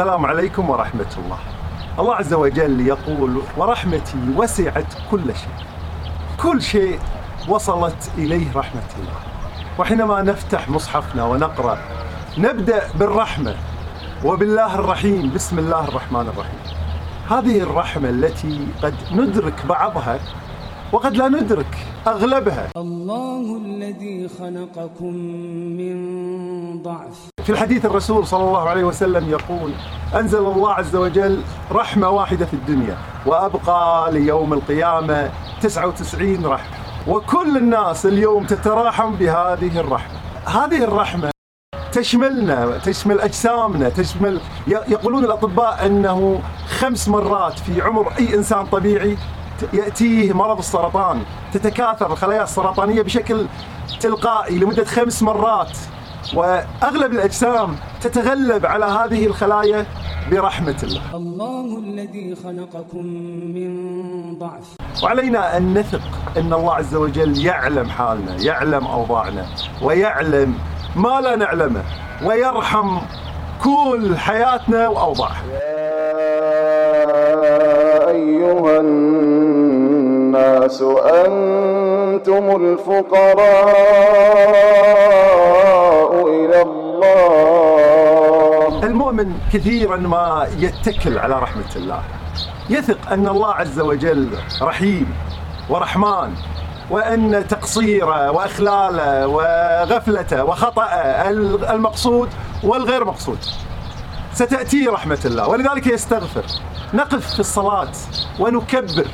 السلام عليكم ورحمة الله. الله عز وجل يقول ورحمتي وسعت كل شيء. كل شيء وصلت إليه رحمة الله. وحينما نفتح مصحفنا ونقرأ نبدأ بالرحمة وبالله الرحيم بسم الله الرحمن الرحيم. هذه الرحمة التي قد ندرك بعضها وقد لا ندرك أغلبها. الله الذي خلقكم من في الحديث الرسول صلى الله عليه وسلم يقول أنزل الله عز وجل رحمة واحدة في الدنيا وأبقى ليوم القيامة 99 رحمة. وكل الناس اليوم تتراحم بهذه الرحمة. هذه الرحمة تشملنا تشمل أجسامنا تشمل يقولون الأطباء أنه خمس مرات في عمر أي إنسان طبيعي يأتيه مرض السرطان تتكاثر الخلايا السرطانية بشكل تلقائي لمدة خمس مرات. وأغلب الأجسام تتغلب على هذه الخلايا برحمة الله. الله الذي خلقكم من ضعف. وعلينا أن نثق أن الله عز وجل يعلم حالنا يعلم أوضاعنا ويعلم ما لا نعلمه ويرحم كل حياتنا وأوضاعها. أيها الناس أنتم الفقراء. المؤمن كثيرا ما يتكل على رحمة الله. يثق أن الله عز وجل رحيم ورحمن وأن تقصيره وإخلاله وغفلته وخطأه المقصود والغير مقصود. ستأتي رحمة الله. ولذلك يستغفر. نقف في الصلاة ونكبر.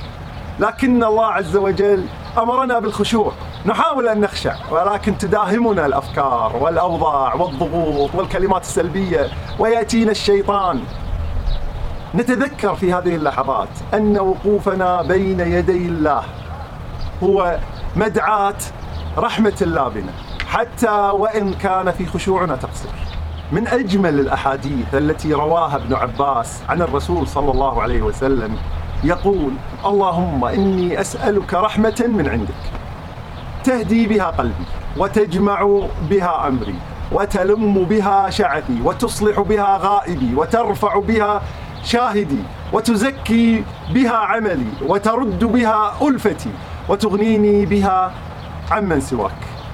لكن الله عز وجل أمرنا بالخشوع. نحاول أن نخشع ولكن تداهمنا الأفكار والأوضاع والضغوط والكلمات السلبية ويأتينا الشيطان. نتذكر في هذه اللحظات أن وقوفنا بين يدي الله هو مدعاة رحمة الله بنا حتى وإن كان في خشوعنا تقصير. من أجمل الأحاديث التي رواها ابن عباس عن الرسول صلى الله عليه وسلم يقول اللهم إني أسألك رحمة من عندك. تهدي بها قلبي وتجمع بها أمري وتلم بها شعثي وتصلح بها غائبي وترفع بها شاهدي وتزكي بها عملي وترد بها ألفتي وتغنيني بها عمن سواك.